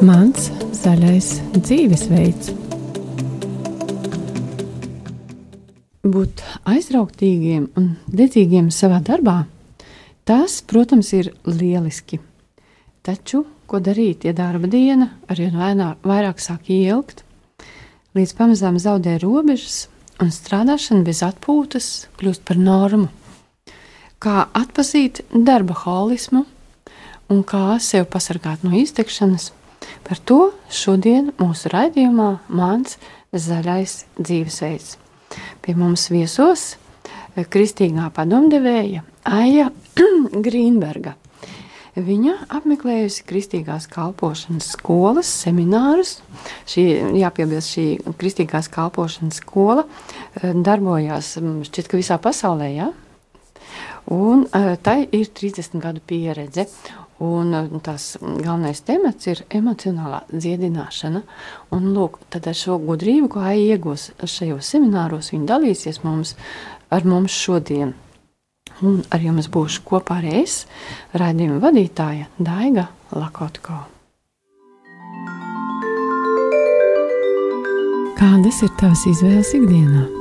Mans zaļais dzīvesveids. Būt aizrautīgiem un dedzīgiem savā darbā, tas, protams, ir lieliski. Taču, ko darīt, ja darba diena arvien vairāk sāk ilgt, līdz pamazām zaudē robežas un strādāšana bez atpūtas kļūst par normu? Kā atpazīt darba holismu un kā sev pasargāt no iztekšanas? Par to šodien mūsu raidījumā Mans zaļais dzīvesveids. Pie mums viesos eh, kristīgā padomdevēja Aija Grīnberga. Viņa apmeklējusi kristīgās kalpošanas skolas seminārus. Šī, jāpiebilst, šī kristīgās kalpošanas skola eh, darbojās mm, šķiet, ka visā pasaulē, ja? un eh, tai ir 30 gadu pieredze. Un uh, tās galvenais temats ir emocionālā dziedināšana. Un, lūk, tad ar šo gudrību, ko Aija iegūs šajos semināros, viņa dalīsies mums, ar mums šodien. Un ar jums būšu kopā arī es, raidījuma vadītāja Daiga Lakotko. Kādas ir tavas izvēles ikdienā?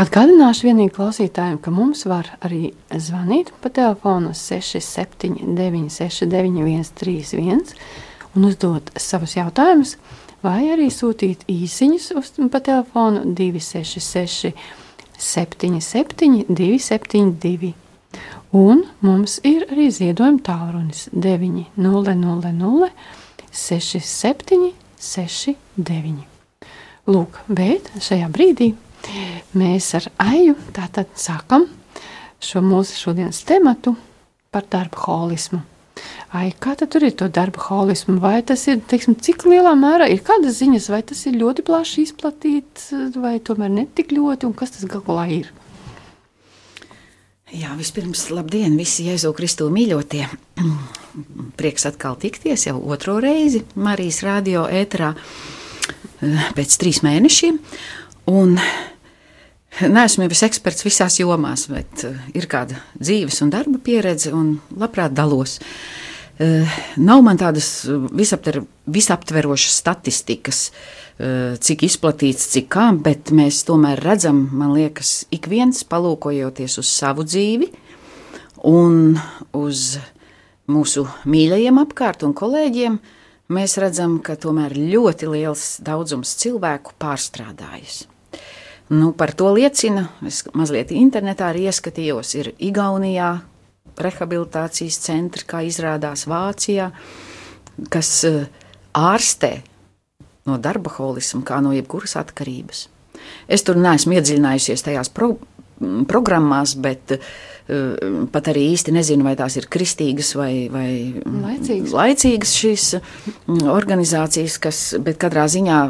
Atgādināšu vienīgi klausītājiem, ka mums var arī zvanīt pa telefonu 679, 691, 31 un uzdot savus jautājumus, vai arī sūtīt īsiņus uz, pa telefonu 266, 77, 272. Un mums ir arī ziedojuma tālrunis 900, 67, 69. Lūk, bet šajā brīdī Mēs ar Aiju tātad sākam šo mūsu šodienas tematu par darba holismu. Ai, kā tur ir to darba holismu? Vai tas ir, teiksim, cik lielā mērā ir kādas ziņas, vai tas ir ļoti plaši izplatīts, vai tomēr netik ļoti, un kas tas galā ir? Jā, vispirms, labdien, visi Jēzu Kristu mīļotie. Prieks atkal tikties jau otro reizi Marijas radio ēterā eh, pēc trīs mēnešiem. Un Neesmu jau eksperts visās jomās, bet uh, ir kāda dzīves un darba pieredze, un labprāt dalos. Uh, nav man tādas visaptver, visaptverošas statistikas, cik izplatīts, cik kā, bet mēs tomēr redzam, man liekas, ik viens palūkojoties uz savu dzīvi un uz mūsu mīļajiem apkārt un kolēģiem, mēs redzam, ka tomēr ļoti liels daudzums cilvēku pārstrādājas. Nu, par to liecina, es mazliet internetā arī ieskatījos, ir Igaunijā rehabilitācijas centri, kā izrādās Vācijā, kas eh, ārstē no darba holisma, kā no jebkuras atkarības. Es tur neesmu iedziļinājusies tajās pro, programmās, bet uh, pat arī īsti nezinu, vai tās ir kristīgas vai, vai laicīgas. laicīgas šīs organizācijas, kas, bet katrā ziņā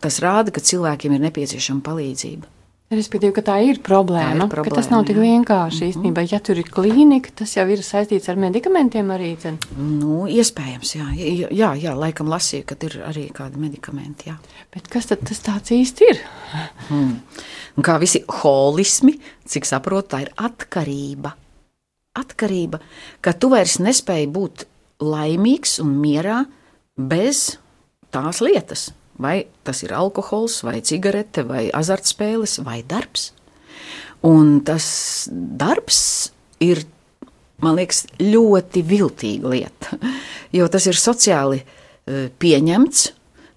tas rāda, ka cilvēkiem ir nepieciešama palīdzība. Respektīvi, ka tā ir problēma. Tā ir problēma tas nav tik vienkārši mm -hmm. īstenībā. Ja tur ir klīnika, tas jau ir saistīts ar medikamentiem arī. Cen. Nu, iespējams, jā. jā, jā, laikam lasīju, ka ir arī kādi medikamenti. Jā. Bet kas tad tas tāds īsti ir? Hmm. Un kā visi holismi, cik saprotu, tā ir atkarība. Atkarība, ka tu vairs nespēji būt laimīgs un mierā bez tās lietas Vai tas ir alkohols, vai cigarete, vai azartspēles, vai darbs. Un tas darbs ir, man liekas, ļoti viltīga lieta, jo tas ir sociāli eh, pieņemts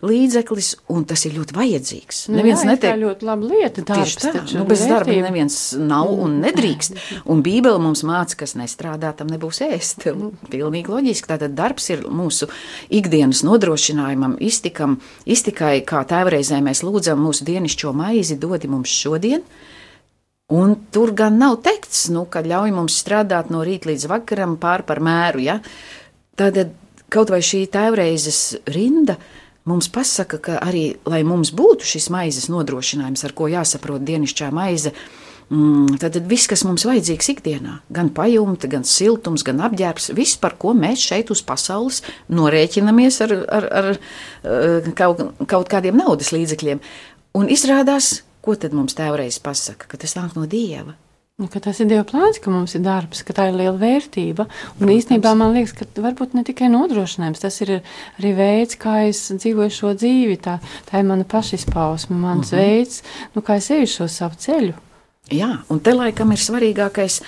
līdzeklis, un tas ir ļoti vajadzīgs. Nu, neviens jā, netiek... tā ļoti laba lieta. Darbs, Tieši tā, nu, bez darba neviens nav un mm. nedrīkst. Un Bībele mums māca, kas nestrādā, tam nebūs ēst. Pilnīgi loģiski. Tātad darbs ir mūsu ikdienas nodrošinājumam, iztikam, iztikai, kā tēvreizē mēs lūdzam mūsu dienišķo maizi, dodi mums šodien. Un tur gan nav teikts, nu, ka ļauj mums strādāt no rīta līdz vakaram pār par mēru. Ja? Tad kaut vai šī tēvreizes rinda mums pasaka, ka arī, lai mums būtu šis maizes nodrošinājums, ar ko jāsaprot dienasčā maize, mm, tad viss, kas mums vajadzīgs ikdienā, gan pajumte, gan siltums, gan apģērbs, viss, par ko mēs šeit uz pasaules norēķinamies ar, ar, ar eh, kaut, kaut kādiem naudas līdzekļiem. Un izrādās, ko tad mums tēvreiz pasaka, ka tas nāk no Dieva. Nu, ka tas ir Dieva plāns, ka mums ir darbs, ka tā ir liela vērtība. Un Protams. īstenībā man liekas, ka varbūt ne tikai nodrošinājums, tas ir arī veids, kā es dzīvoju šo dzīvi. Tā, tā ir mana pašizpausme, mans mhm. -huh. veids, nu, kā es eju šo savu ceļu. Jā, un te laikam ir svarīgākais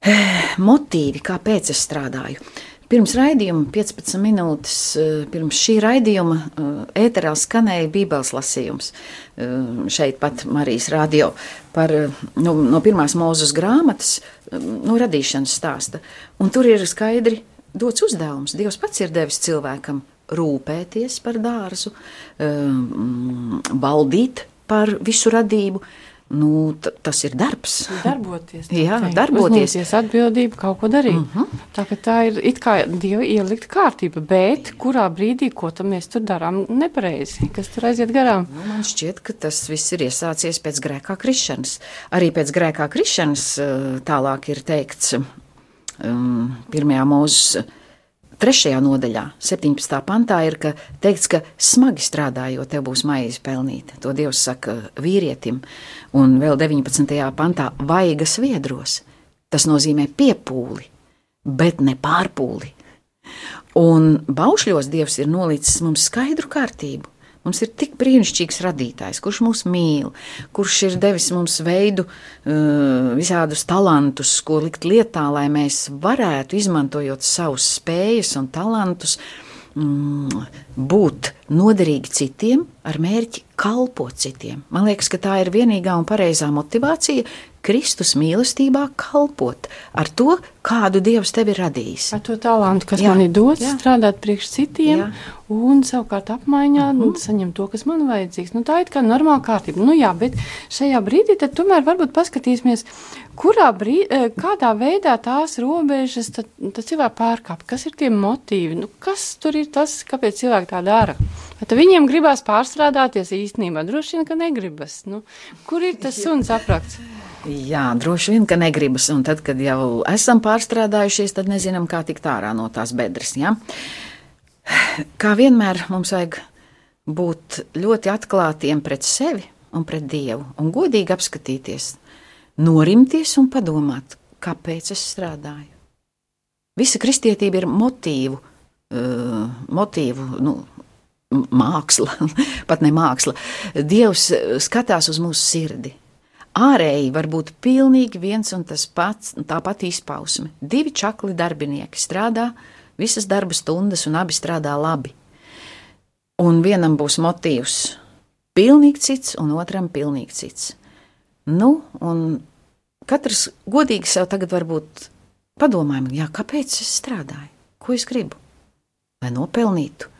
eh, motīvi, kāpēc es strādāju. Pirms raidījuma, 15 minūtes eh, pirms šī raidījuma, eh, ēterā skanēja Bībeles lasījums. Eh, šeit pat Marijas radio par nu, no pirmās mūzes grāmatas, no radīšanas stāsta. Un tur ir skaidri dots uzdevums. Dievs pats ir devis cilvēkam rūpēties par dārzu, valdīt par visu radību, Nu, tas ir darbs. Darboties. Jā, teikt. darboties. Uzņemties atbildību, kaut ko darīt. Uh mhm. -huh. tā, tā ir it kā dieva ielikt kārtība, bet kurā brīdī, ko mēs tur darām nepareizi, kas tur aiziet garām? Nu, man šķiet, ka tas viss ir iesācies pēc grēkā krišanas. Arī pēc grēkā krišanas eh, tālāk ir teikts um, pirmajā mūzes Trešajā nodaļā, 17. pantā, ir ka teikts, ka smagi strādājot, tev būs maize pelnīt. To Dievs saka vīrietim, un vēl 19. pantā, vaigas viedros. Tas nozīmē piepūli, bet ne pārpūli. Un baušļos Dievs ir nolicis mums skaidru kārtību. Mums ir tik brīnišķīgs radītājs, kurš mūs mīl, kurš ir devis mums veidu, uh, visādus talantus, ko likt lietā, lai mēs varētu, izmantojot savus spējas un talantus, mm, būt noderīgi citiem ar mērķi kalpot citiem. Man liekas, ka tā ir vienīgā un pareizā motivācija, Kristus mīlestībā kalpot ar to, kādu Dievs tevi radījis. Ar to talantu, kas jā, man ir dots, jā. strādāt priekš citiem, jā. un savukārt apmaiņā uh -huh. saņemt to, kas man vajadzīgs. Nu, tā ir kā normāla kārtība. Nu, jā, bet šajā brīdī tad tomēr varbūt paskatīsimies, kurā brīdī, eh, kādā veidā tās robežas tad, tad cilvēki pārkāp, kas ir tie motīvi, nu, kas tur ir tas, kāpēc cilvēki tā dara. Bet viņiem gribās pārstrādāties īstenībā, droši vien, ka negribas. Nu, kur ir tas suns aprakts? Jā, droši vien, ka negribas. Un tad, kad jau esam pārstrādājušies, tad nezinām, kā tikt ārā no tās bedres. Ja? Kā vienmēr mums vajag būt ļoti atklātiem pret sevi un pret Dievu un godīgi apskatīties, norimties un padomāt, kāpēc es strādāju. Visa kristietība ir motīvu, uh, motīvu nu, māksla, pat ne māksla. Dievs skatās uz mūsu sirdi Ārēji var būt pilnīgi viens un tas pats, tā pati izpausme. Divi čakli darbinieki strādā visas darba stundas, un abi strādā labi. Un vienam būs motīvs pilnīgi cits, un otram pilnīgi cits. Nu, un katrs godīgi sev tagad varbūt padomājam, jā, kāpēc es strādāju, ko es gribu, lai nopelnītu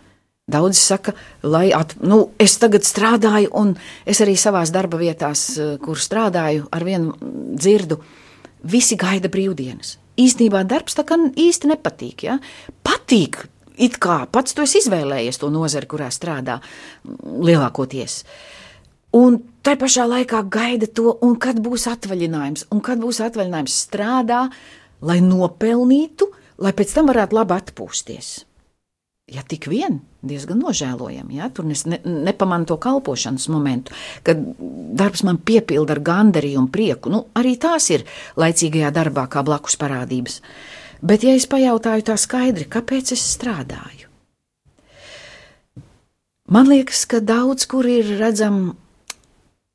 Daudzi saka, lai at, nu, es tagad strādāju, un es arī savā darba vietās, eh, kur strādāju, ar vienu dzirdu, visi gaida brīvdienas. Īstenībā darbs tā kā īsti nepatīk. Ja? Patīk, it kā pats esi izvēlējies to nozari, kurā strādā lielākoties. Un tai pašā laikā gaida to, un kad būs atvaļinājums, un kad būs atvaļinājums strādā, lai nopelnītu, lai pēc tam varētu labi atpūsties ja tik vien diezgan nožēlojami. Ja? Tur es ne, nepamanu to kalpošanas momentu, kad darbs man piepilda ar gandarījumu un prieku. Nu, arī tās ir laicīgajā darbā kā blakus parādības. Bet, ja es pajautāju tā skaidri, kāpēc es strādāju, man liekas, ka daudz kur ir redzama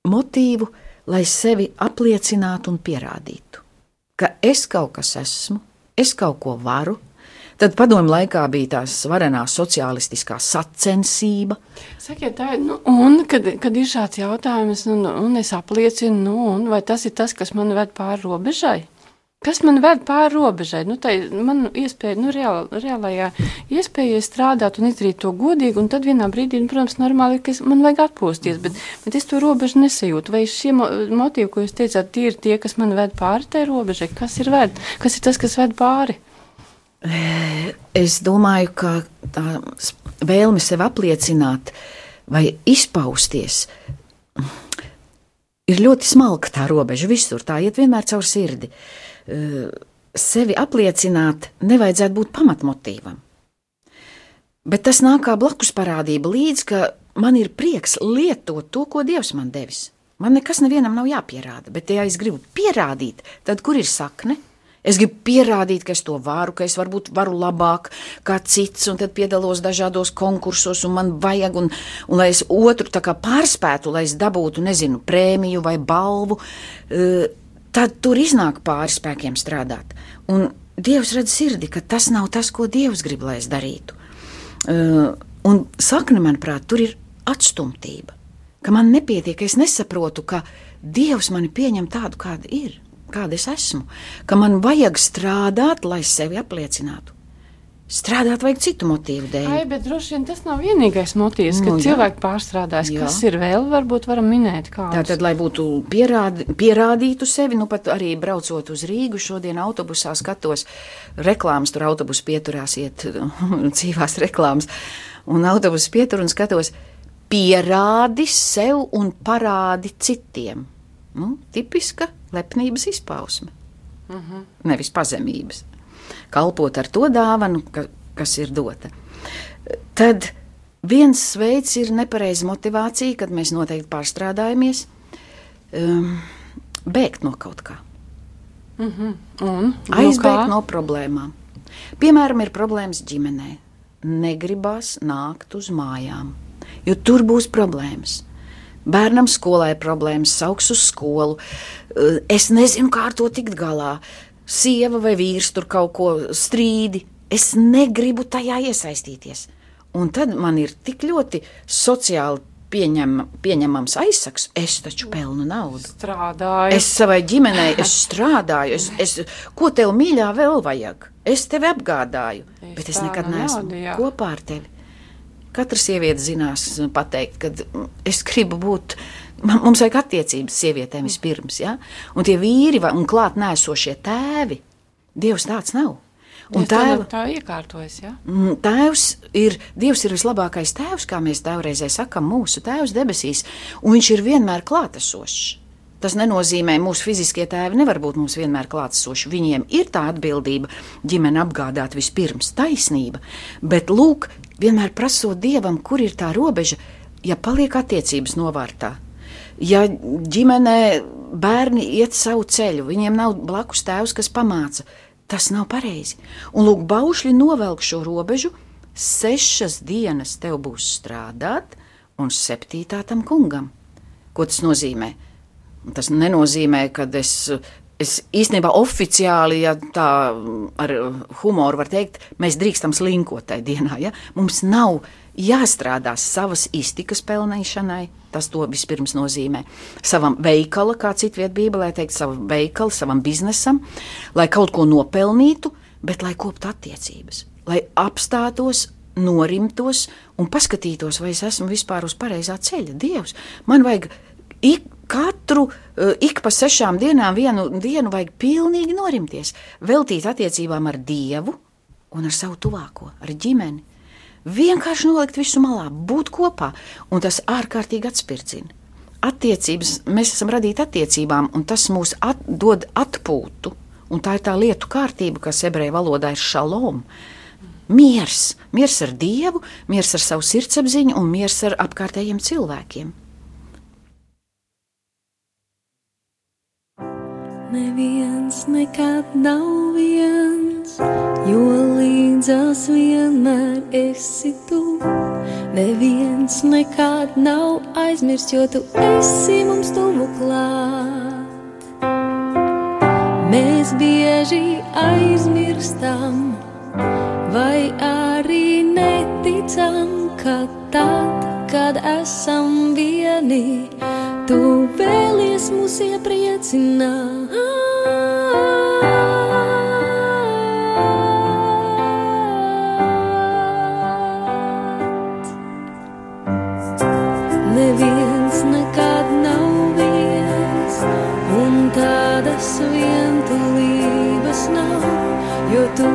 motīvu, lai sevi apliecinātu un pierādītu, ka es kaut kas esmu, es kaut ko varu, Tad padomju laikā bija tās varenā sociālistiskā sacensība. Sakiet, tā, nu, un, kad, kad ir šāds jautājums, nu, un es apliecinu, nu, un vai tas ir tas, kas man ved pāri robežai? Kas man ved pāri robežai? Nu, tai, man iespēja, nu, reāl, reālajā iespēja strādāt un izdarīt to godīgi, un tad vienā brīdī, nu, protams, normāli, ka es, man vajag atpūsties, bet, bet es to robežu nesajūtu. Vai šie motīvi, ko jūs teicāt, tie ir tie, kas man ved pāri tai robežai? Kas ir ved? Kas ir tas, kas ved pāri? Es domāju, ka tā vēlme sev apliecināt vai izpausties ir ļoti smalka tā robeža visur. Tā iet vienmēr caur sirdi. Sevi apliecināt nevajadzētu būt pamatmotīvam. Bet tas nāk kā blakus parādība līdz, ka man ir prieks lietot to, ko Dievs man devis. Man nekas nevienam nav jāpierāda, bet, ja es gribu pierādīt, tad kur ir sakne? Es gribu pierādīt, ka es to varu, ka es varbūt varu labāk kā cits, un tad piedalos dažādos konkursos, un man vajag, un, un lai es otru pārspētu, lai es dabūtu, nezinu, prēmiju vai balvu, uh, tad tur iznāk pāri spēkiem strādāt. Un Dievs redz sirdi, ka tas nav tas, ko Dievs grib, lai es darītu. Uh, un sakne, manuprāt, tur ir atstumtība, ka man nepietiek, ka es nesaprotu, ka Dievs mani pieņem tādu, kāda ir kāda es esmu, ka man vajag strādāt, lai sevi apliecinātu. Strādāt vajag citu motīvu dēļ. Ai, bet droši vien tas nav vienīgais motīvs, ka nu, cilvēki pārstrādājas. Jā. Kas ir vēl, varbūt varam minēt kādus. Tātad, lai būtu pierādi, pierādītu sevi, nu pat arī braucot uz Rīgu, šodien autobusā skatos reklāmas, tur autobusu pieturās iet dzīvās reklāmas, un autobusu pietur un skatos, pierādi sev un parādi citiem. Nu, tipiska lepnības izpausme, uh mhm. -huh. nevis pazemības. Kalpot ar to dāvanu, ka, kas ir dota. Tad viens veids ir nepareiza motivācija, kad mēs noteikti pārstrādājamies, um, bēgt no kaut kā. Uh mhm. -huh. Un, Aizbēgt no, no problēmām. Piemēram, ir problēmas ģimenē. Negribās nākt uz mājām, jo tur būs problēmas. Bērnam skolā ir problēmas, sauks uz skolu. Eh, es nezinu, kā ar to tikt galā. Sieva vai vīrs tur kaut ko strīdi. Es negribu tajā iesaistīties. Un tad man ir tik ļoti sociāli pieņem, pieņemams aizsaks. Es taču pelnu naudu. Strādāju. Es savai ģimenei es strādāju. Es, es, ko tev mīļā vēl vajag? Es tevi apgādāju, es bet es nekad neesmu naudu, jā. kopā ar tevi. Katra sieviete zinās pateikt, ka es gribu būt. Mums vajag attiecības sievietēm vispirms, ja? un tie vīri vai, un klāt nēsošie tēvi. Dievs tāds nav. Un tēv, tā iekārtojas, ja? Mm, tēvs ir, Dievs ir vislabākais tēvs, kā mēs tēvreizē sakam, mūsu tēvs debesīs, un viņš ir vienmēr klātesošs. Tas nenozīmē, ka mūsu fiziskie tēvi nevar būt mums vienmēr klātesoši. Viņiem ir tā atbildība ģimeni apgādāt vispirms taisnība, bet lūk, vienmēr prasot dievam, kur ir tā robeža, ja paliek attiecības novārtā. Ja ģimenē bērni iet savu ceļu, viņiem nav blakus tēvs, kas pamāca, tas nav pareizi. Un lūk, baušļi novelk šo robežu, sešas dienas tev būs strādāt, un septītā tam kungam. Ko tas nozīmē? Tas nenozīmē, ka es, es īstenībā oficiāli, ja tā ar humoru var teikt, mēs drīkstam slinkot tajā dienā. Ja? Mums nav jāstrādā savas iztikas pelnīšanai. Tas to vispirms nozīmē. Savam veikalam, kā citvietā Bībelē teikt, savam veikalam, savam biznesam, lai kaut ko nopelnītu, bet lai koptu attiecības, lai apstātos norimtos un paskatītos, vai es esmu vispār uz pareizā ceļa. Dievs, man vajag ik katru uh, ik pa sešām dienām vienu dienu vajag pilnīgi norimties, veltīt attiecībām ar Dievu un ar savu tuvāko, ar ģimeni. Vienkārši nolikt visu malā, būt kopā, un tas ārkārtīgi atspirdzina. Attiecības, mēs esam radīti attiecībām, un tas mūs at, dod atpūtu. Un tā ir tā lietu kārtība, kas ebreju valodā ir šalom. Miers, miers ar Dievu, miers ar savu sirdsapziņu un miers ar apkārtējiem cilvēkiem. Neviens nekad nav viens, jo līdzās vienmēr esi tu. Neviens nekad nav aizmirsts, jo tu esi mums tuvu klāt. Mēs bieži aizmirstam, vai arī neticam, ka tad, kad esam vienīgi Tu vēlies mūs iepriecināt. Neviens nekad nav viens, un tādas vientulības nav, jo tu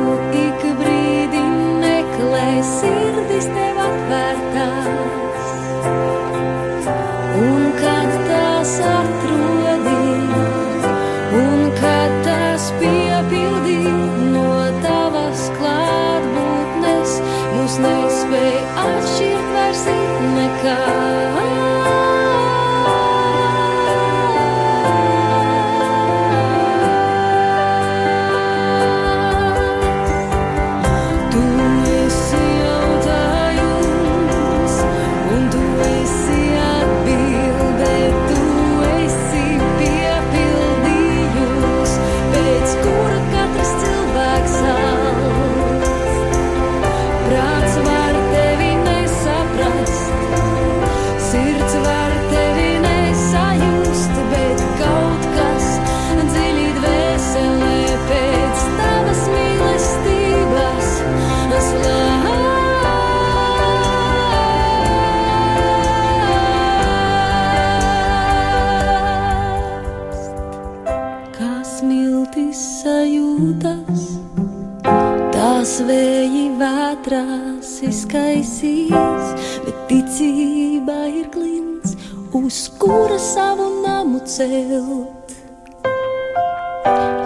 ticība ir klints, uz kura savu namu celt.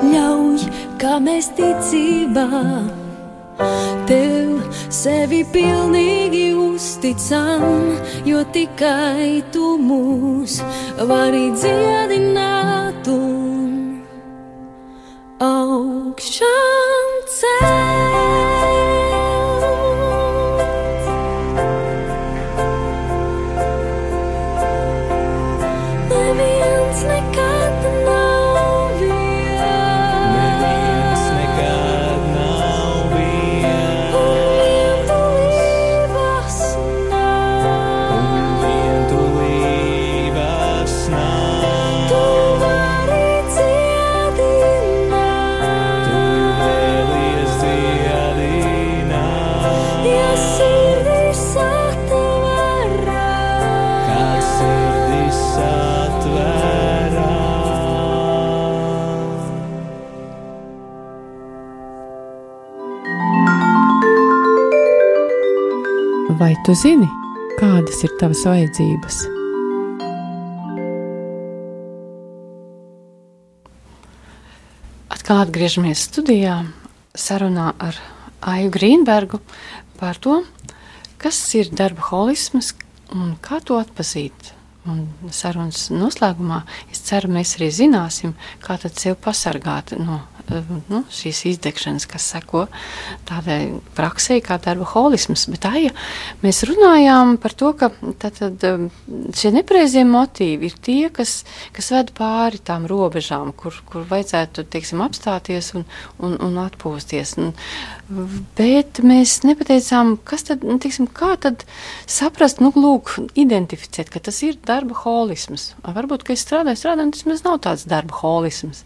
Ļauj, kā mēs ticībā tev sevi pilnīgi uzticam, jo tikai tu mūs vari dziedināt tu zini, kādas ir tavas vajadzības? Atkal atgriežamies studijā, sarunā ar Aiju Grīnbergu par to, kas ir darba holisms un kā to atpazīt. Un sarunas noslēgumā es ceru, mēs arī zināsim, kā tad sev pasargāt no nu, šīs izdegšanas, kas seko tādai praksē, kā darba holisms. Bet tā, ja mēs runājām par to, ka tātad, eh, šie nepareizie motīvi ir tie, kas, kas ved pāri tām robežām, kur, kur vajadzētu teiksim, apstāties un, un, un atpūsties. Un, bet mēs nepateicām, kas tad, nu, teiksim, kā tad saprast, nu, lūk, identificēt, ka tas ir darba holisms. Varbūt, ka es strādāju, strādāju, tas nav tāds darba holisms.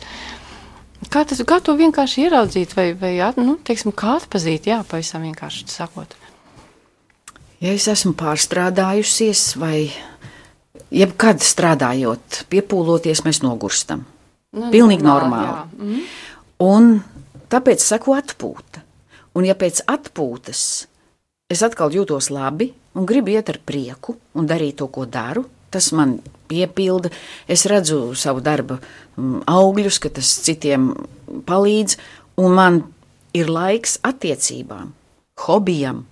Kā, tas, kā to vienkārši ieraudzīt, vai, vai nu, teiksim, kā atpazīt, jā, pavisam vienkārši sakot. Ja es esmu pārstrādājusies, vai jebkad strādājot, piepūloties, mēs nogurstam. Nu, Pilnīgi normāli, normāli. Mhm. Un tāpēc sako atpūta. Un ja pēc atpūtas es atkal jūtos labi un gribu iet ar prieku un darīt to, ko daru, tas man piepilda. Es redzu savu darbu mm, augļus, ka tas citiem palīdz, un man ir laiks attiecībām, hobijam.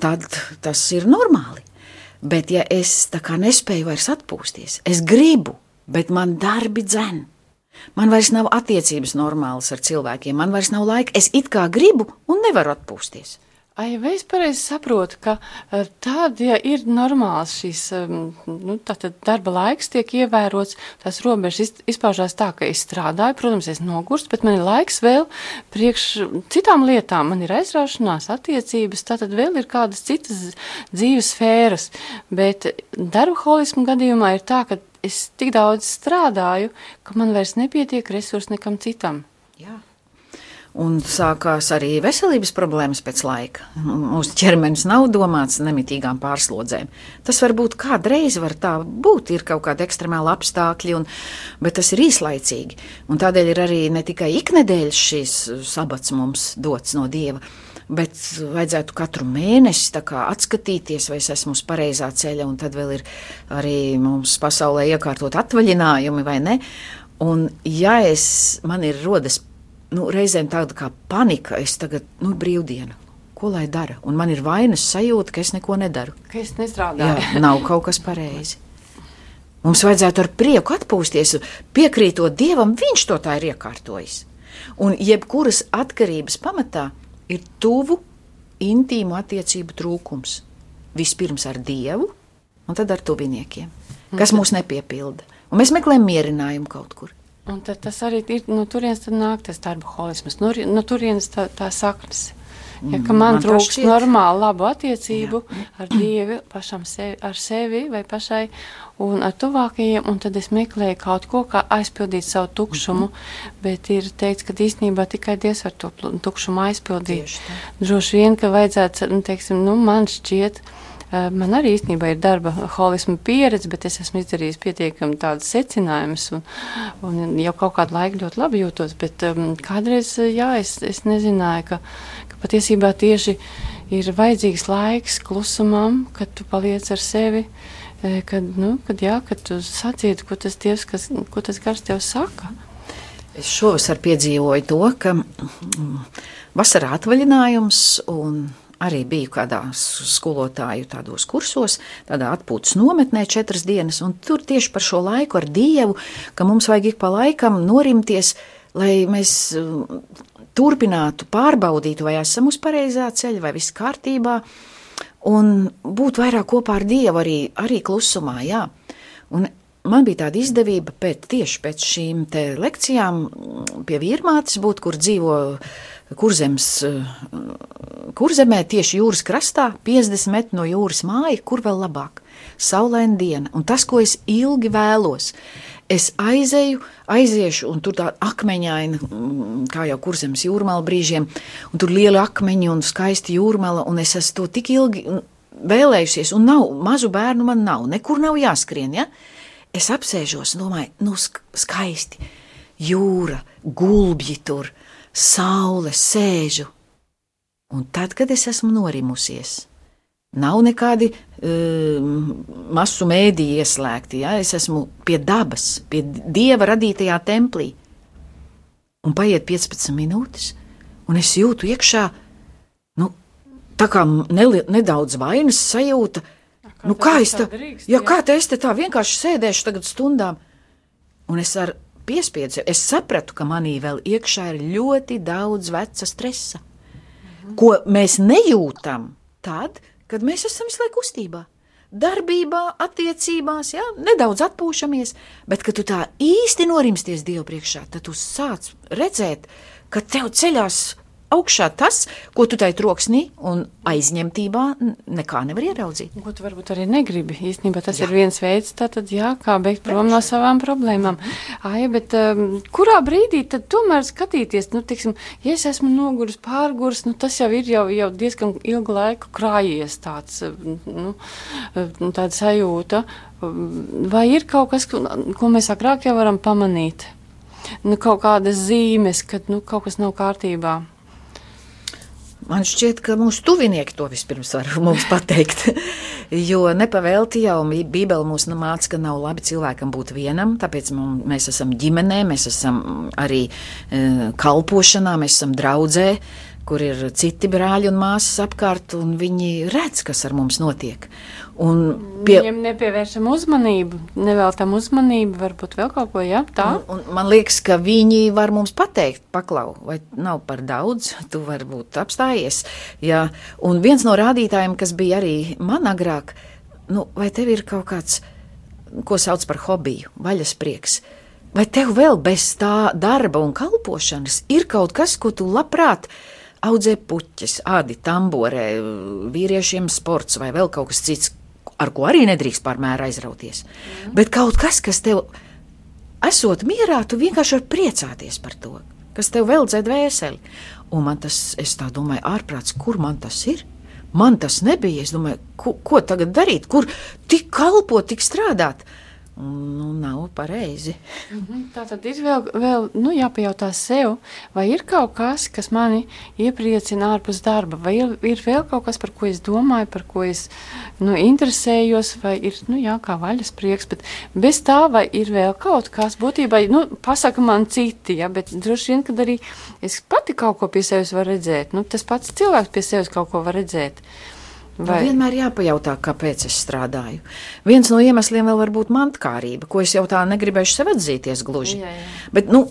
Tad tas ir normāli. Bet, ja es tā kā nespēju vairs atpūsties, es gribu, bet man darbi dzēn. Man vairs nav attiecības normālas ar cilvēkiem, man vairs nav laika. Es it kā gribu un nevaru atpūsties. Ai, vai es pareizi saprotu, ka eh, tāda ja ir normāls šīs em, nu, tātad darba laiks, tiek ievērots, tās robežas iz- izpaužās tā, ka es strādāju, protams, es nogurstu, bet man ir laiks vēl priekš citām lietām. Man ir aizraušanās, attiecības, tātad vēl ir kādas citas dzīves sfēras. Bet darba holismu gadījumā ir tā, ka es tik daudz strādāju, ka man vairs nepietiek resursu nekam citam. Jā. Un sākās arī veselības problēmas pēc laika. Mūsu ķermenis nav domāts nemitīgām pārslodzēm. Tas varbūt kādreiz var tā būt, ir kaut kādi ekstremāli apstākļi, un, bet tas ir īslaicīgi. Un tādēļ ir arī ne tikai iknedēļas šīs sabats mums dots no dieva. Bet vajadzētu katru mēnesi atskatīties, vai es esmu uz pareizā ceļa, un tad vēl ir arī mums pasaulē iekārtot atvaļinājumi, vai ne? Un, ja es, man ir rodas nu, reizēm tāda kā panika, es tagad, nu, brīvdiena, ko lai dara? Un man ir vainas sajūta, ka es neko nedaru. Ka es nestrādāju. Jā, nav kaut kas pareizi. Mums vajadzētu ar prieku atpūsties, piekrītot Dievam, Viņš to tā ir iekārtojis. Un jebkuras atkarības pamatā ir tuvu, intīmu attiecību trūkums. Vispirms ar Dievu, un tad ar tuviniekiem, kas mūs nepiepilda. Un mēs meklējam mierinājumu kaut kur. Un tad tas arī ir no turienes tad nāk tas darba holisms, no, ri- no turienes tā, tā saknes. Ja, ka man, man tā trūks šķiet. normāli labu attiecību ar Dievu, pašam sevi, ar sevi vai pašai un ar tuvākajiem, un tad es meklēju kaut ko, kā aizpildīt savu tukšumu, bet ir teikts, ka īstenībā tikai Dievs var to tukšumu aizpildīt. Droši vien, ka vajadzētu, nu, teiksim, nu, man šķiet, eh, Man arī īstenībā ir darba holisma pieredze, bet es esmu izdarījis pietiekami tādas secinājumus, un, un jau kaut kādu laiku ļoti labi jūtos. Bet um, kādreiz, eh, jā, es, es nezināju, ka, ka patiesībā tieši ir vajadzīgs laiks klusumam, kad tu paliec ar sevi, e, kad, nu, kad, jā, kad tu sacieti, ko tas Dievs, kas, ko tas gars tev saka. Es šovasar piedzīvoju to, ka mm, vasarā atvaļinājums un arī biju kādā skolotāju tādos kursos, tādā atpūtas nometnē četras dienas, un tur tieši par šo laiku ar Dievu, ka mums vajag ik pa laikam norimties, lai mēs mm, turpinātu pārbaudīt, vai esam uz pareizā ceļa, vai viss kārtībā, un būt vairāk kopā ar Dievu arī, arī klusumā, jā. Un man bija tāda izdevība pēc, tieši pēc šīm lekcijām pie vīrmātes būt, kur dzīvo kurzems, eh, kurzemē tieši jūras krastā, 50 metri no jūras māja, kur vēl labāk. Saulaina diena, un tas, ko es ilgi vēlos, es aizeju, aiziešu, un tur tā akmeņaina, mm, kā jau kurzems jūrmāla brīžiem, un tur lieli akmeņi un skaisti jūrmāla, un es esmu to tik ilgi mm, vēlējusies, un nav, mazu bērnu man nav, nekur nav jāskrien, ja? Es apsēžos un domāju, nu, sk skaisti. Jūra, gulbji tur, saule, sēžu. Un tad, kad es esmu norimusies, nav nekādi um, masu mēdīji ieslēgti. Ja? Es esmu pie dabas, pie dieva radītajā templī. Un paiet 15 minūtes, un es jūtu iekšā, nu, tā kā neli, nedaudz vainas sajūta. Nu, tad kā es tā drīkst, ja jā? kā te es te tā vienkārši sēdēšu tagad stundām, un es ar piespiedu, es sapratu, ka manī vēl iekšā ir ļoti daudz veca stresa, ko mēs nejūtam tad, kad mēs esam visu laiku kustībā. Darbībā, attiecībās, jā, nedaudz atpūšamies, bet, kad tu tā īsti norimsties Dievu priekšā, tad tu sāc redzēt, ka tev ceļās augšā tas, ko tu tai troksnī un aizņemtībā nekā nevar ieraudzīt. Ko tu varbūt arī negribi. Īstenībā tas jā. ir viens veids, tātad, jā, kā beigt prom no savām problēmām. Ai, bet um, kurā brīdī tad tomēr skatīties, nu, tiksim, ja es esmu noguris, pārguris, nu, tas jau ir jau, jau diezgan ilgu laiku krājies tāds, um, nu, um, tāda sajūta. Vai ir kaut kas, ko, ko mēs agrāk jau varam pamanīt? Nu, kaut kādas zīmes, ka nu, kaut kas nav kārtībā. Man šķiet, ka mūsu tuvinieki to vispirms var mums pateikt. Jo nepavēlti jau Bībele mūs māca, ka nav labi cilvēkam būt vienam. Tāpēc mum- mēs esam ģimenē, mēs esam arī e, kalpošanā, mēs esam draudzē, kur ir citi brāļi un māsas apkārt, un viņi redz, kas ar mums notiek. Un Pie... Viņiem nepievēršam uzmanību, neveltam uzmanību, varbūt vēl kaut ko, jā, tā. Un, un man liekas, ka viņi var mums pateikt, paklau, vai nav par daudz, tu vari būt apstājies. Jā. Un viens no rādītājiem, kas bija arī man agrāk, nu, vai tev ir kaut kāds, ko sauc par hobiju, vaļasprieks, vai tev vēl bez tā darba un kalpošanas ir kaut kas, ko tu labprāt audzē puķis, ādi tamborē, vīriešiem sports vai vēl kaut kas cits, ar ko arī nedrīkst pārmēr aizrauties. Mm. Bet kaut kas, kas tev esot mierā, tu vienkārši vari priecāties par to, kas tev vēl dzēd vēseli. Un man tas, es tā domāju, ārprāts, kur man tas ir? Man tas nebija. Es domāju, ko, ko tagad darīt, kur tik kalpot, tik strādāt. Nu, nav pareizi. Mhm, Tā tad ir vēl, vēl nu, jāpajautā sev, vai ir kaut kas, kas mani iepriecina ārpus darba, vai ir, ir vēl kaut kas, par ko es domāju, par ko es nu, interesējos, vai ir nu, jā, kā vaļas prieks. Bet bez tā, vai ir vēl kaut kas, būtībā, nu, pasaka man citi, ja, bet droši vien, kad arī es pati kaut ko pie sevis varu redzēt. Nu, tas pats cilvēks pie sevis kaut ko var redzēt. Vai? Vienmēr jāpajautā, kāpēc es strādāju. Viens no iemesliem vēl var būt mantkārība, ko es jau tā negribēju sev atzīties gluži. Jā, jā. Bet, nu,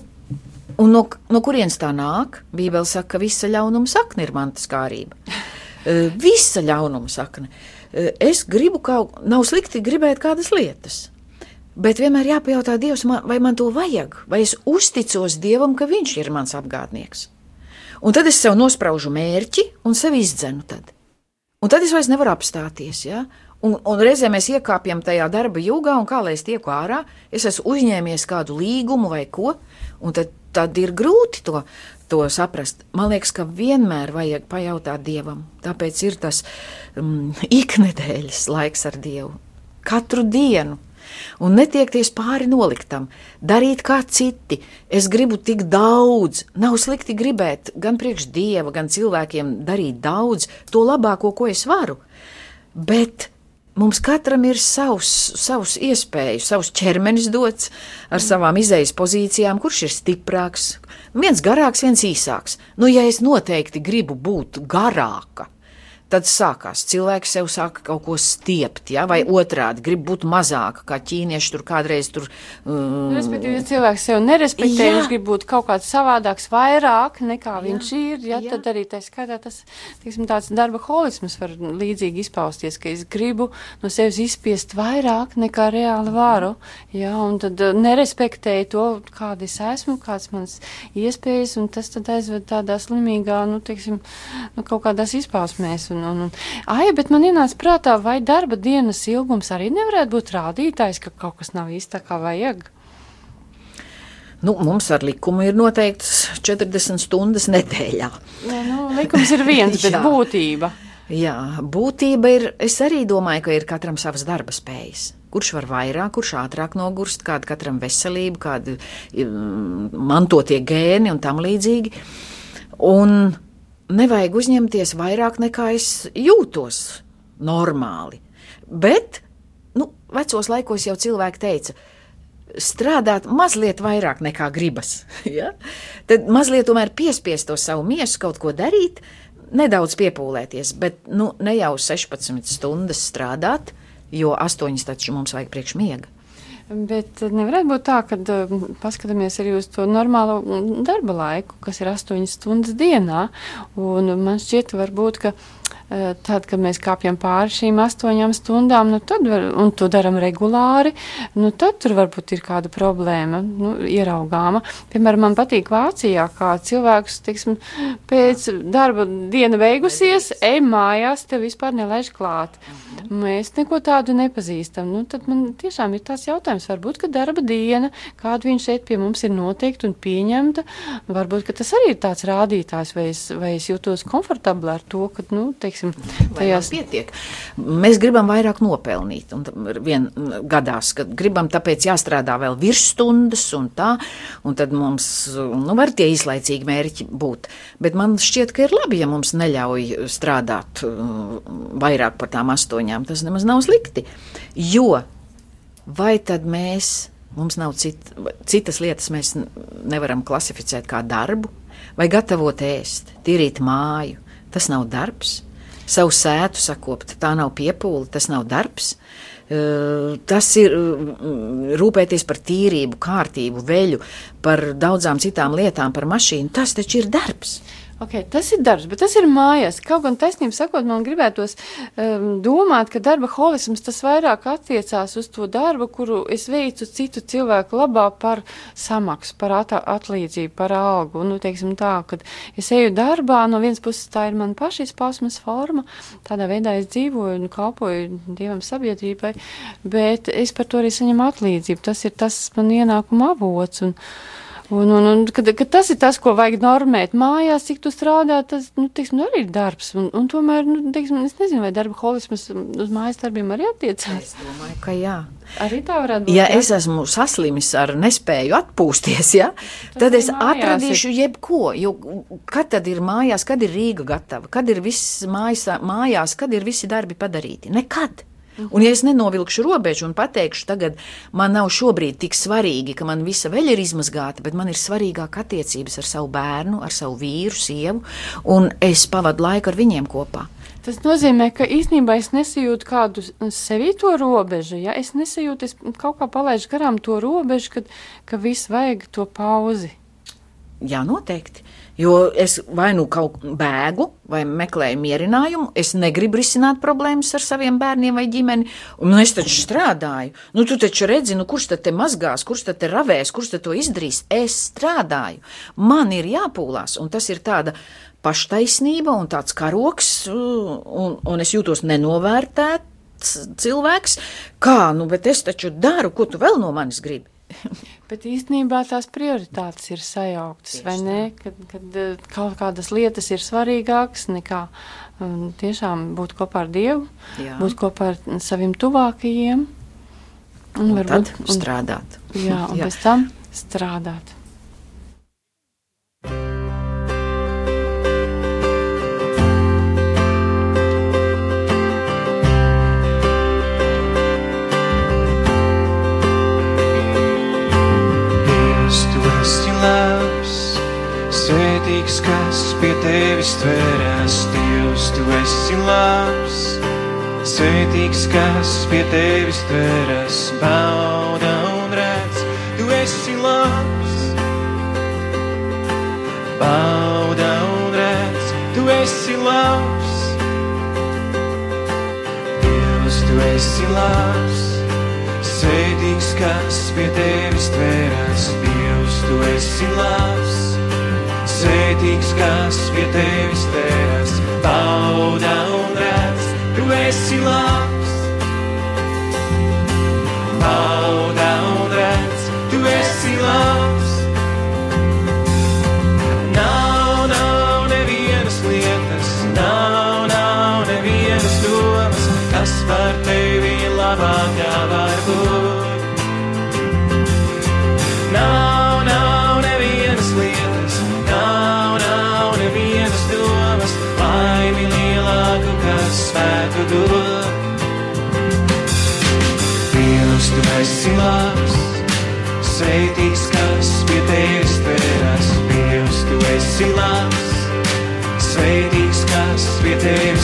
un no, no kurienes tā nāk? Bībele saka, ka visa ļaunuma sakne ir mantaskārība. Eh, visa ļaunuma sakne. Eh, Es gribu kaut, nav slikti gribēt kādas lietas. Bet vienmēr jāpajautā Dievam, vai man to vajag, vai es uzticos Dievam, ka Viņš ir mans apgādnieks. Un tad es sev nospraužu mērķi un sevi izdzenu. Tad. Un tad es vairs nevaru apstāties. Ja? Un, un reizē mēs iekāpjam tajā darba jūgā, un kā lai es tieku ārā, es esmu uzņēmies kādu līgumu vai ko, un tad, tad ir grūti to, to saprast. Man liekas, ka vienmēr vajag pajautāt Dievam. Tāpēc ir tas um, iknedēļas laiks ar Dievu. Katru dienu. Un netiekties pāri noliktam, darīt kā citi. Es gribu tik daudz, nav slikti gribēt gan priekš dieva, gan cilvēkiem darīt daudz, to labāko, ko es varu. Bet mums katram ir savs, savs iespējas, savs ķermenis dots ar savām izējas pozīcijām, kurš ir stiprāks. Viens garāks, viens īsāks. Nu, ja es noteikti gribu būt garāka, tad sākās cilvēks sev sāka kaut ko stiept, ja? vai otrādi grib būt mazāka, kā ķīnieši tur kādreiz tur. Um, Respektīvi, ja cilvēks sev nerespektē, Jā. viņš grib būt kaut kāds savādāks, vairāk nekā jā. viņš ir. Ja, Jā. tad arī tā skaitā tas tiksim, tāds darba holisms var līdzīgi izpausties, ka es gribu no sevis izspiest vairāk nekā reāli varu. Ja, un tad uh, nerespektēju to, kāda es esmu, kāds mans iespējas, un tas tad aizved tādā slimīgā, nu, teiksim, nu, kaut kādās izpausmēs. Un, un, un, ai, bet man ienāca prātā, vai darba dienas ilgums arī nevarētu būt rādītājs, ka kaut kas nav īsti tā kā vajag. Nu, mums ar likumu ir noteikts 40 stundas nedēļā. Nē, nu, likums ir viens, bet būtība. Jā, būtība ir. Es arī domāju, ka ir katram savas darba spējas. Kurš var vairāk, kurš ātrāk nogurst, kāda katram veselība, kāda mm, mantotie gēni un tam līdzīgi. Un nevajag uzņemties vairāk nekā es jūtos normāli. Bet, nu, vecos laikos jau cilvēki teica, strādāt mazliet vairāk nekā gribas. Ja? Tad mazliet tomēr piespiest to savu miesu kaut ko darīt, nedaudz piepūlēties, bet nu, ne jau 16 stundas strādāt, jo 8 taču mums vajag priekšmiega. Bet eh, nevarētu būt tā, ka uh, paskatāmies arī uz to normālo darba laiku, kas ir 8 stundas dienā. Man šķiet, varbūt, ka tad, kad mēs kāpjam pāri šīm 8 stundām, nu, tad var, un to darām regulāri, nu, tad tur varbūt ir kāda problēma, nu, ieraugāma. Piemēram, man patīk Vācijā, kā cilvēks, teiksim, pēc darba diena beigusies, ej mājās, te vispār nelaiž klāt. Mēs neko tādu nepazīstam. Nu, tad man tiešām ir tāds jautājums, varbūt, ka darba diena, kādu viņš šeit pie mums ir noteikta un pieņemta, varbūt, ka tas arī ir tāds rādītājs, vai es, vai es jūtos komfortabli ar to, ka, nu, teiksim, Vai tajās. pietiek? Mēs gribam vairāk nopelnīt. Un vien gadās, ka gribam tāpēc jāstrādā vēl virsstundas un tā, un tad mums nu, var tie īslaicīgi mērķi būt. Bet man šķiet, ka ir labi, ja mums neļauj strādāt vairāk par tām astoņām. Tas nemaz nav slikti. Jo vai tad mēs, mums nav cit, citas lietas, mēs nevaram klasificēt kā darbu, vai gatavot ēst, tīrīt māju, tas nav darbs savu sētu sakopt. Tā nav piepūle, tas nav darbs. Eh, Tas ir mm, rūpēties par tīrību, kārtību, veļu, par daudzām citām lietām, par mašīnu. Tas taču ir darbs. Okay, tas ir darbs, bet tas ir mājās. Kaut gan taisnība sakot, man gribētos um, domāt, ka darba holisms tas vairāk attiecās uz to darbu, kuru es veicu citu cilvēku labā par samaksu, par at atlīdzību, par algu. Nu, teiksim tā, kad es eju darbā, no vienas puses tā ir man paša izpausmes forma, tādā veidā es dzīvoju un kalpoju Dievam sabiedrībai, bet es par to arī saņemu atlīdzību. Tas ir tas man ienākuma avots. Un, Un, un, un kad, kad tas ir tas, ko vajag normēt mājās, cik tu strādā, tas nu, teiksim, arī ir darbs. Un, un tomēr, nu, teiksim, es nezinu, vai darba holisms uz mājas darbiem arī attiecās. Es domāju, ka jā. Arī tā varētu būt. Ja jā? es esmu saslimis ar nespēju atpūsties, ja, tad arī es atradīšu jebko. Jo kad tad ir mājās, kad ir Rīga gatava, kad ir viss mājas, mājās, kad ir visi darbi padarīti? Nekad. Un, ja es nenovilkšu robežu un pateikšu, tagad man nav šobrīd tik svarīgi, ka man visa veļa ir izmazgāta, bet man ir svarīgāk attiecības ar savu bērnu, ar savu vīru, sievu, un es pavadu laiku ar viņiem kopā. Tas nozīmē, ka īstenībā es nesajūtu kādu sevi to robežu. Ja? Es nesajūtu, es kaut kā palaidu garām to robežu, kad, ka viss vajag to pauzi. Jā, noteikti. Jo es vai nu kaut kā bēgu, vai meklēju mierinājumu, es negribu risināt problēmas ar saviem bērniem vai ģimeni, un es taču strādāju. Nu, tu taču redzi, nu, kurš tad te mazgās, kurš tad te ravēs, kurš tad to izdarīs. Es strādāju. Man ir jāpūlās, un tas ir tāda paštaisnība un tāds karoks, un, un es jūtos nenovērtēts cilvēks. Kā, nu, bet es taču daru, ko tu vēl no manis gribi? Bet īstenībā tās prioritātes ir sajauktas, vai ne? Kad, kad eh, kaut kādas lietas ir svarīgākas nekā um, tiešām būt kopā ar Dievu, Jā. būt kopā ar saviem tuvākajiem. Un un varbūt- tad un- strādāt. Jā, un Jā. pēc tam strādāt. Svētīgs, kas pie tevis tveras. Dievs, tu esi labs, svētīgs, kas pie tevis tveras. Bauda un redz, tu esi labs. Bauda un redz, tu esi labs. Dievs, tu esi labs. Sēdīgs, kas pie tevis tveras, Dievs, tu esi labs. Sēdīgs, kas pie tevis tveras, bauda un redz, tu esi labs. Bauda un redz, tu esi labs. Kas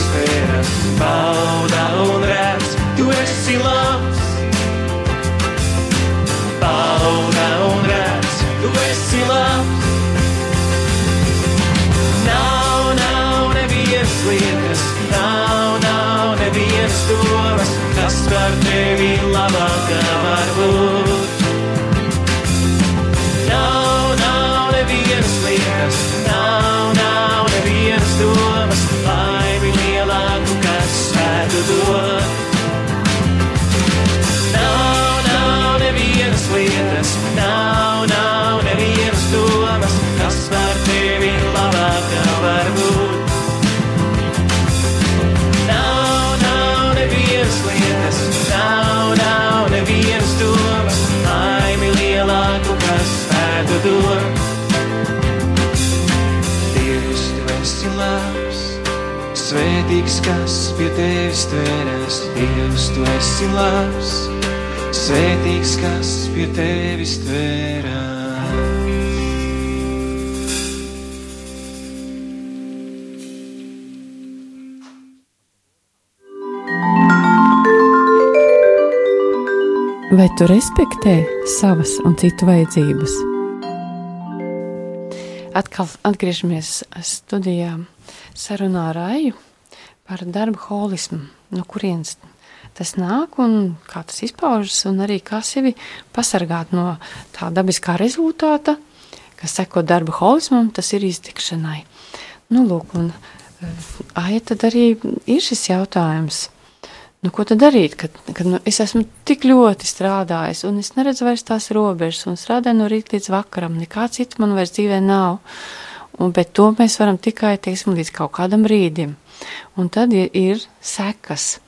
dot. Dievs, tu esi labs, svētīgs, kas pie tevis tveras. Dievs, tu esi labs, svētīgs, kas pie tevis tveras. Vai tu respektē savas un citu vajadzības? Atkal atgriežamies studijā sarunā ar Aiju par darba holismu, no kurienes tas nāk un kā tas izpaužas, un arī kā sevi pasargāt no tā dabiskā rezultāta, kas seko darba holismam, tas ir iztikšanai. Nu, lūk, un eh, Aija, tad arī ir šis jautājums. Nu, ko tad darīt, kad, kad nu, es esmu tik ļoti strādājis, un es neredzu vairs tās robežas, un strādāju no rīta līdz vakaram. Nekā cita man vairs dzīvē nav. Un, bet to mēs varam tikai teiksim, līdz kaut kādam brīdim. Un tad ir, ir sekas.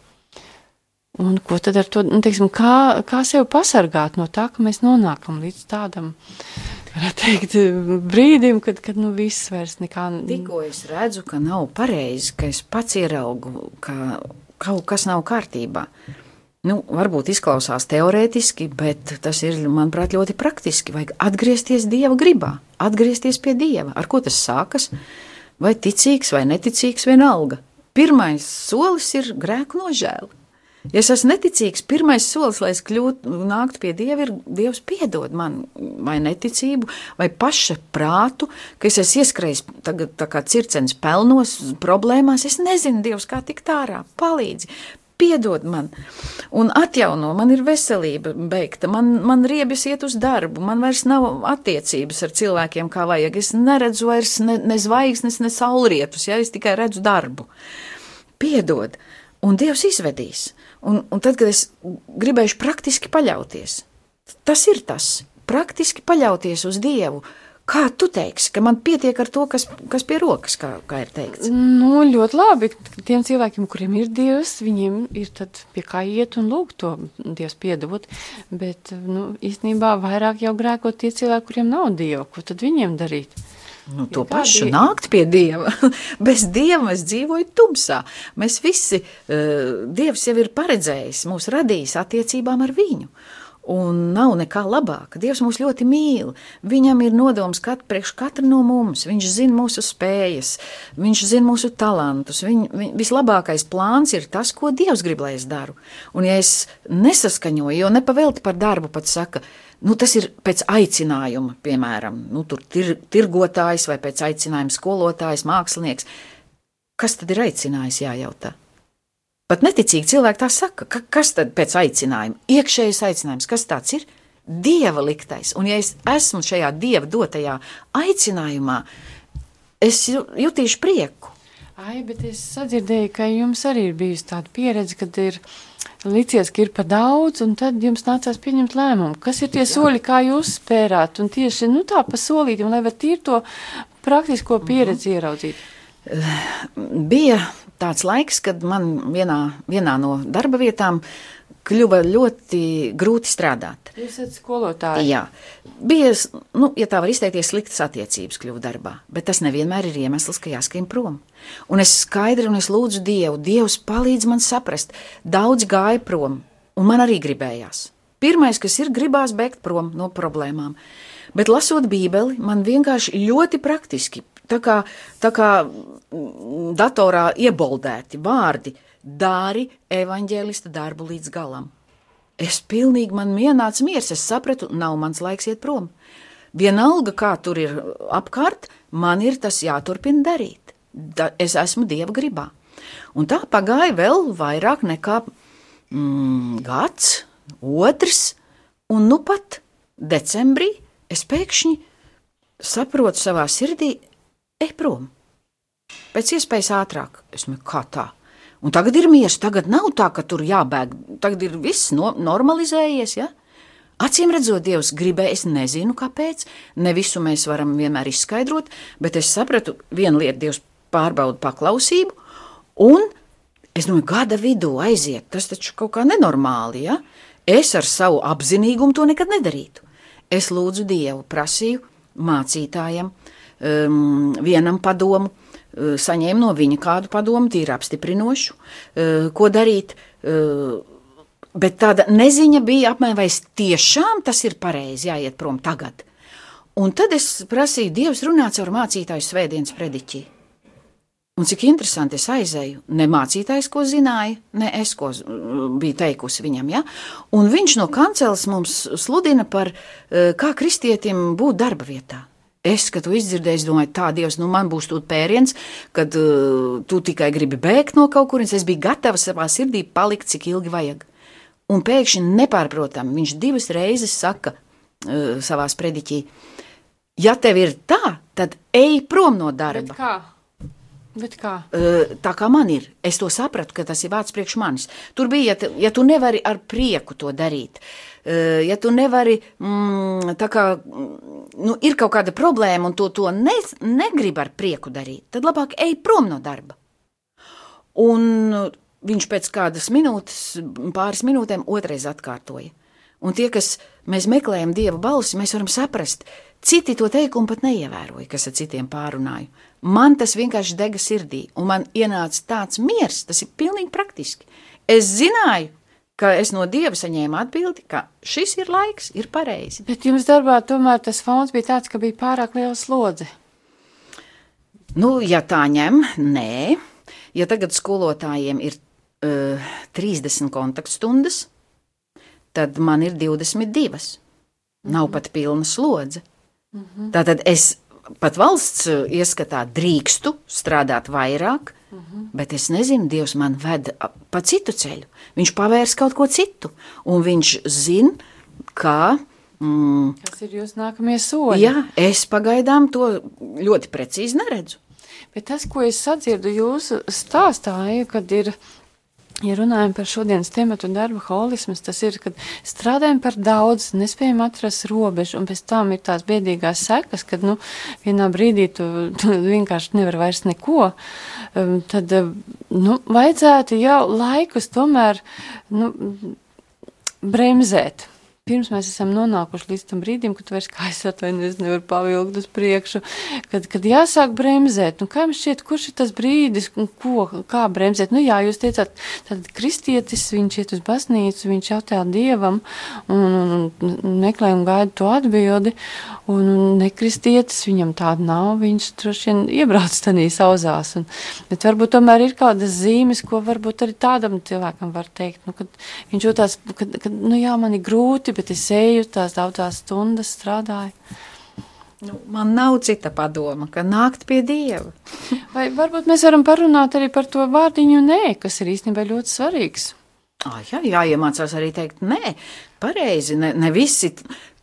Un ko tad ar to, nu, teiksim, kā, kā sevi pasargāt no tā, ka mēs nonākam līdz tādam, varētu teikt, brīdim, kad, kad nu, viss vairs nekā Tikko es redzu, ka nav pareizi, ka es pats ieraugu, ka kaut kas nav kārtībā. Nu, varbūt izklausās teorētiski, bet tas ir, manuprāt, ļoti praktiski. Vajag atgriezties dieva gribā, atgriezties pie dieva. Ar ko tas sākas? Vai ticīgs, vai neticīgs, vienalga. Pirmais solis ir grēku nožēla. Ja es esmu neticīgs, pirmais solis, lai es kļūtu, nāktu pie Dieva, ir Dievs piedod man vai neticību, vai paša prātu, ka es esmu ieskrējis tagad tā kā circenis pelnos, problēmās. Es nezinu, Dievs, kā tikt ārā, palīdzi. Piedod man, un atjauno, man ir veselība beigta, man, man riebjas iet uz darbu, man vairs nav attiecības ar cilvēkiem, kā vajag. Es neredzu vairs ne, ne zvaigznes, ne saulrietus, ja es tikai redzu darbu. Piedod, un Dievs izvedīs. Un, un tad, kad es gribēšu praktiski paļauties, tas ir tas, praktiski paļauties uz Dievu, Kā tu teiksi, ka man pietiek ar to, kas, kas pie rokas, kā, kā ir teikts? Nu, ļoti labi. Tiem cilvēkiem, kuriem ir dievs, viņiem ir pie kā iet un lūgt to dievs piedot. Bet nu, īstenībā vairāk jau grēko tie cilvēki, kuriem nav dieva. Ko tad viņiem darīt? Nu, to tādi- pašu nākt pie dieva. Bez dieva es dzīvoju tumsā. Mēs visi, uh, dievs jau ir paredzējis, mūs radījis attiecībām ar viņu. Un nav nekā labāka. Dievs mūs ļoti mīl. Viņam ir nodoms kat, priekš katra no mums. Viņš zina mūsu spējas, viņš zina mūsu talantus. Viņ, viņ, vislabākais plāns ir tas, ko Dievs grib, lai es daru. Un ja es nesaskaņoju, jo nepavēlti par darbu pat saka, nu, tas ir pēc aicinājuma, piemēram, nu, tir, tirgotājs vai pēc aicinājuma skolotājs, mākslinieks. Kas tad ir aicinājis jājautā? Pat neticīgi cilvēki tā saka, ka, kas tad pēc aicinājuma? Iekšējais aicinājums, kas tāds ir? Dieva liktais. Un ja es esmu šajā dieva dotajā aicinājumā, es ju- jutīšu prieku. Ai, bet es sadzirdēju, ka jums arī ir bijusi tāda pieredze, kad ir licies, ka ir par daudz, un tad jums nācās pieņemt lēmumu. Kas ir tie soļi, kā jūs spērāt? Un tieši nu, tā pa solītim, lai var tīri to praktisko pieredzi ieraudzīt. Bija tāds laiks, kad man vienā, vienā no darba vietām kļuva ļoti grūti strādāt. Jūs esat skolotāji. Jā, bija, nu, ja tā var izteikties, sliktas attiecības kļuva darbā, bet tas nevienmēr ir iemesls, ka jāskrien prom. Un es skaidri un es lūdzu Dievu, Dievs palīdz man saprast, daudz gāja prom, un man arī gribējās. Pirmais, kas ir, gribās bēgt prom no problēmām. Bet lasot Bībeli, man vienkārši ļoti praktiski, tā kā, tā kā mm, datorā ieboldēti vārdi, dari evaņģēlista darbu līdz galam. Es pilnīgi man ienāca miers, es sapratu, nav mans laiks iet prom. Vienalga, kā tur ir apkārt, man ir tas jāturpina darīt. Da, es esmu dieva gribā. Un tā pagāja vēl vairāk nekā mm, gads, otrs, un nu pat decembrī es pēkšņi saprotu savā sirdī, ej prom. Pēc iespējas ātrāk. Es domāju, kā tā? Un tagad ir miers, tagad nav tā, ka tur jābēg. Tagad ir viss no, normalizējies. Ja? Acīm redzot, Dievs gribēja, es nezinu, kāpēc. Ne visu mēs varam vienmēr izskaidrot, bet es sapratu, viena lieta, Dievs pārbauda paklausību, un es domāju, gada vidū aiziet. Tas taču kaut kā nenormāli. Ja? Es ar savu apzinīgumu to nekad nedarītu. Es lūdzu Dievu, prasīju mācītājam, um, vienam padomu, uh, saņēmu no viņa kādu padomu, tīri apstiprinošu, uh, ko darīt. Uh, bet tāda neziņa bija apmēram, vai tiešām tas ir pareizi jāiet prom tagad. Un tad es prasīju, Dievs runā caur mācītāju svētdienas prediķī. Un cik interesanti es aizēju, ne mācītājs, ko zināja, ne es, ko biju teikusi viņam. Ja? Un viņš no kanceles mums sludina par, eh, kā kristietim būt darba vietā. Es, kad to izdzirdēju, es domāju, tā Dievs, nu man būs tūlīt pēriens, kad uh, tu tikai gribi bēgt no kaut kurienes. Es biju gatava savā sirdī palikt, cik ilgi vajag. Un pēkšņi nepārprotami viņš divas reizes saka uh, savā sprediķī, ja tev ir tā, tad ej prom no Bet darba. kā? Bet kā? Uh, Tā kā man ir, es to sapratu, ka tas ir vārds priekš manis. Tur bija, ja, tu- ja tu nevari ar prieku to darīt, uh, ja tu nevari, mm, tā kā mm, nu, ir kaut kāda problēma un to, to ne, negribi ar prieku darīt, tad labāk ej prom no darba. Un uh, viņš pēc kādas minūtes, pāris minūtēm, otrais atkārtoja. Un tie, kas mēs meklējam dieva balsi, mēs varam saprast, citi to teikumu pat neievēroja, kas ar citiem pārunāja. Man tas vienkārši dega sirdī, un man ienāca tāds miers, tas ir pilnīgi praktiski. Es zināju, ka es no dieva saņēmu atbildi, ka šis ir laiks, ir pareizi. Bet jums darbā tomēr tas fons bija tāds, ka bija pārāk liela slodze. Nu, ja tā ņem, nē, ja tagad skolotājiem ir uh, 30 kontaktstundas, tad man ir 22. Nav pat pilna slodze. Tātad es pat valsts uh, ieskatā drīkstu strādāt vairāk, bet es nezinu, Dievs man ved pa citu ceļu. Viņš pavērs kaut ko citu, un viņš zina, kā. Mm, Kas ir jūsu nākamie soļi? Jā, es pagaidām to ļoti precīzi neredzu. Bet tas, ko es sadzirdu jūsu stāstā, ir, kad ir Ja runājam par šodienas tematu darba holismas, tas ir, kad strādājam par daudz, nespējam atrast robežu, un pēc tam ir tās biedīgās sekas, kad, nu, vienā brīdī tu, tu vienkārši nevar vairs neko, um, tad, um, nu, vajadzētu jau laikus tomēr, nu, bremzēt. Pirms mēs esam nonākuši līdz tam brīdim, kad vairs kā es atvainojos, nevaru pavilkt uz priekšu, kad, kad jāsāk bremzēt. Nu, kā jums šķiet, kurš ir tas brīdis, ko, kā bremzēt? Nu, jā, jūs teicāt, tad kristietis, viņš iet uz baznīcu, viņš jautā Dievam un, un, un meklē un gaida to atbildi, un, nekristietis, viņam tāda nav, viņš droši vien iebrauc tanī sauzās. Un, bet varbūt tomēr ir kādas zīmes, ko varbūt arī tādam cilvēkam var teikt, nu, kad viņš jūtās, kad, nu jā, man ir grūti, bet es eju tās daudzās stundas strādāju. Nu, man nav cita padoma, ka nākt pie Dieva. Vai varbūt mēs varam parunāt arī par to vārdiņu nē, kas ir īstenībā ļoti svarīgs. Ah, jā, jāiemācās arī teikt, nē, pareizi. Ne, ne visi,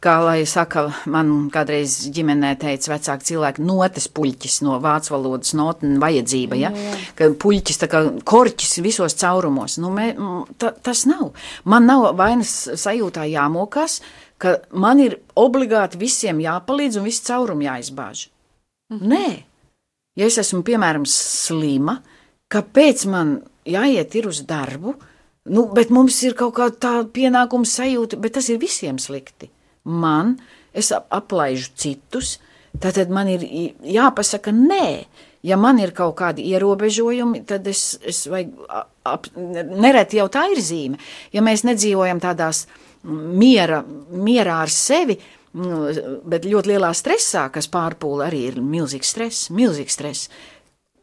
kā lai saka, man kādreiz ģimenē teica vecāki cilvēki, notes puļķis no vācu valodas notne vajadzība, ja? Jā, jā. ka puļķis tā kā korķis visos caurumos. Nu, mē, ta, tas nav. Man nav vainas sajūtā jāmokās, ka man ir obligāti visiem jāpalīdz un viss caurumi jāizbāž. Nē, ja es esmu, piemēram, slima, kāpēc man jāiet ir uz darbu, nu, bet mums ir kaut kāda tā pienākuma sajūta, bet tas ir visiem slikti. Man, es ap- aplaižu citus, tad man ir jāpasaka nē. Ja man ir kaut kādi ierobežojumi, tad es, es vajag, ap, nereti jau tā ir zīme. Ja mēs nedzīvojam tādās miera, mierā ar sevi, mm, bet ļoti lielā stresā, kas pārpūla arī ir milzīgs stress, milzīgs stress.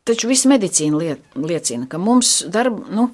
Taču viss medicīna liecina, ka mums darba, nu,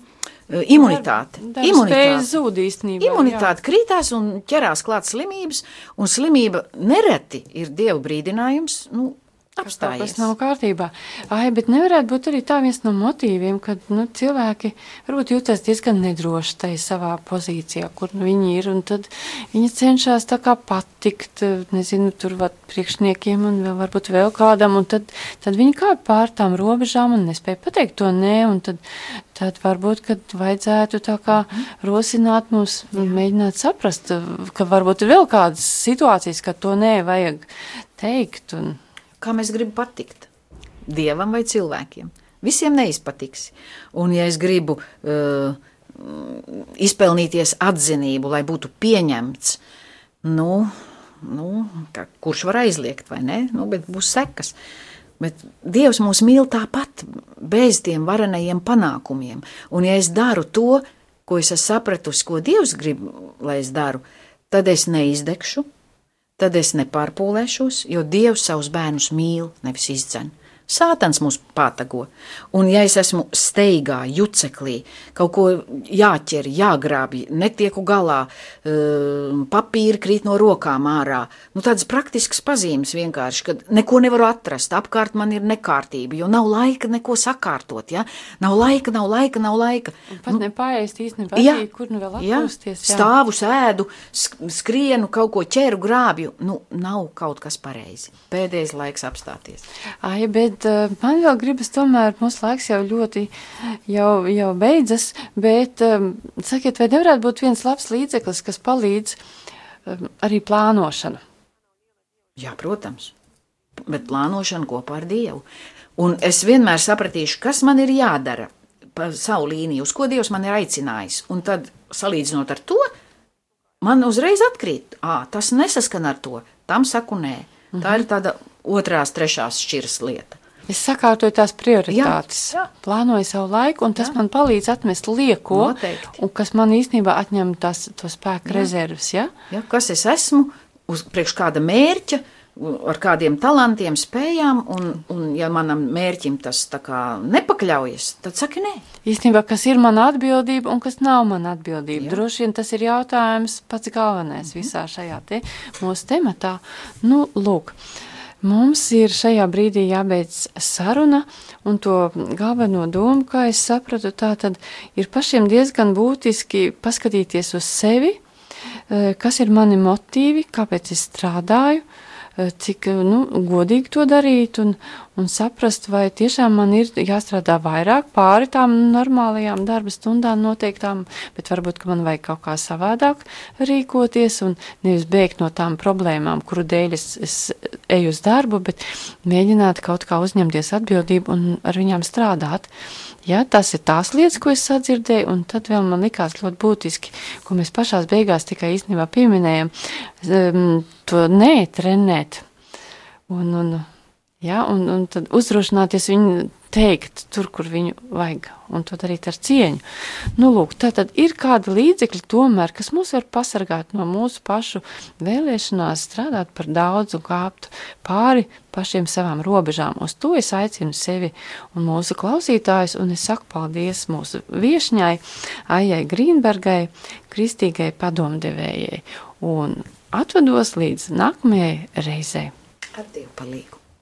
imunitāte, Darba spēja imunitāte, zūd īstenībā. imunitāte krītās un ķerās klāt slimības, un slimība nereti ir dievu brīdinājums, nu, Tas apstājies. nav kārtībā. Ai, bet nevarētu būt arī tā viens no motīviem, kad nu, cilvēki varbūt jūtas diezgan nedroši tajā savā pozīcijā, kur nu, viņi ir. un Tad viņi cenšas tā kā patikt, nezinu, tur vat priekšniekiem un vēl varbūt vēl kādam. un Tad, tad viņi kā pār tām robežām un nespēja pateikt to nē. un Tad, tad varbūt, kad vajadzētu tā kā rosināt mums, mēģināt saprast, ka varbūt ir vēl kādas situācijas, ka to nē vajag teikt. Un, Kā mēs gribam patikt? Dievam vai cilvēkiem? Visiem neizpatiks. Un, ja es gribu uh, izpelnīties atzinību, lai būtu pieņemts, nu, nu kā, kurš var aizliegt, vai ne? Nu, bet būs sekas. Bet Dievs mūs mīl tāpat, bez tiem varenajiem panākumiem. Un, ja es daru to, ko es esmu sapratusi, ko Dievs grib, lai es daru, tad es neizdegšu, tad es nepārpūlēšos, jo Dievs savus bērnus mīl, nevis izdzen. Sātans mūs pātago, un ja es esmu steigā, juceklī, kaut ko jāķer, jāgrābj, netieku galā, uh, papīri krīt no rokām ārā, nu tādas praktiskas pazīmes vienkārši, kad neko nevaru atrast, apkārt man ir nekārtība, jo nav laika neko sakārtot, ja? Nav laika, nav laika, nav laika. Pat nepaiest īstenībā, Jā, kur nu vēl jā, atpūsties. jā. stāvu, sēdu, sk- skrienu, kaut ko ķeru, grābju. Nu, nav kaut kas pareizi. Pēdējais laiks apstāties. Ai, bet uh, man vēl gribas tomēr, mūsu laiks jau ļoti jau, jau beidzas, bet um, sakiet, vai nevarētu būt viens labs līdzeklis, kas palīdz um, arī plānošana? Jā, protams, bet plānošana kopā ar Dievu. Un es vienmēr sapratīšu, kas man ir jādara pa savu līniju, uz ko Dievs man ir aicinājis. Un tad, salīdzinot ar to, man uzreiz atkrīt, ah, tas nesaskan ar to. Tam saku nē. Tā ir tāda otrās, trešās šķiras lieta. Es sakārtoju tās prioritātes, Jā, jā. plānoju savu laiku, un tas Jā. man palīdz atmest lieko, Noteikti. un kas man īstenībā atņem tās, to spēku rezerves. Ja? Ja, kas es esmu, uz priekš kāda mērķa, ar kādiem talantiem, spējām, un, un ja manam mērķim tas nepakļaujas, tad saki nē. Īstenībā, kas ir mana atbildība un kas nav mana atbildība. Jā. Droši vien tas ir jautājums pats galvenais visā šajā te mūsu tematā. Nu, lūk. Mums ir šajā brīdī jābeidz saruna, un to galveno domu, kā es sapratu, tā tad ir pašiem diezgan būtiski paskatīties uz sevi, eh, kas ir mani motīvi, kāpēc es strādāju, cik nu, godīgi to darīt un, un saprast, vai tiešām man ir jāstrādā vairāk pāri tām normālajām darba stundām noteiktām, bet varbūt, ka man vajag kaut kā savādāk rīkoties un nevis bēgt no tām problēmām, kuru dēļ es, es eju uz darbu, bet mēģināt kaut kā uzņemties atbildību un ar viņām strādāt. Ja, tas ir tās lietas, ko es sadzirdēju, un tad vēl man likās ļoti būtiski, ko mēs pašās beigās tikai īstenībā pieminējam, um, to netrenēt. Un, un, ja, un, un tad uzdrošināties viņu teikt tur, kur viņu vajag, un to darīt ar cieņu. Nu, lūk, tā tad ir kāda līdzekļa tomēr, kas mūs var pasargāt no mūsu pašu vēlēšanās strādāt par daudz un kāpt pāri pašiem savām robežām. Uz to es aicinu sevi un mūsu klausītājus, un es saku paldies mūsu viešņai, Aijai Grīnbergai, kristīgai padomdevējai, un atvados līdz nākamajai reizei. Ar Dievu palīgu.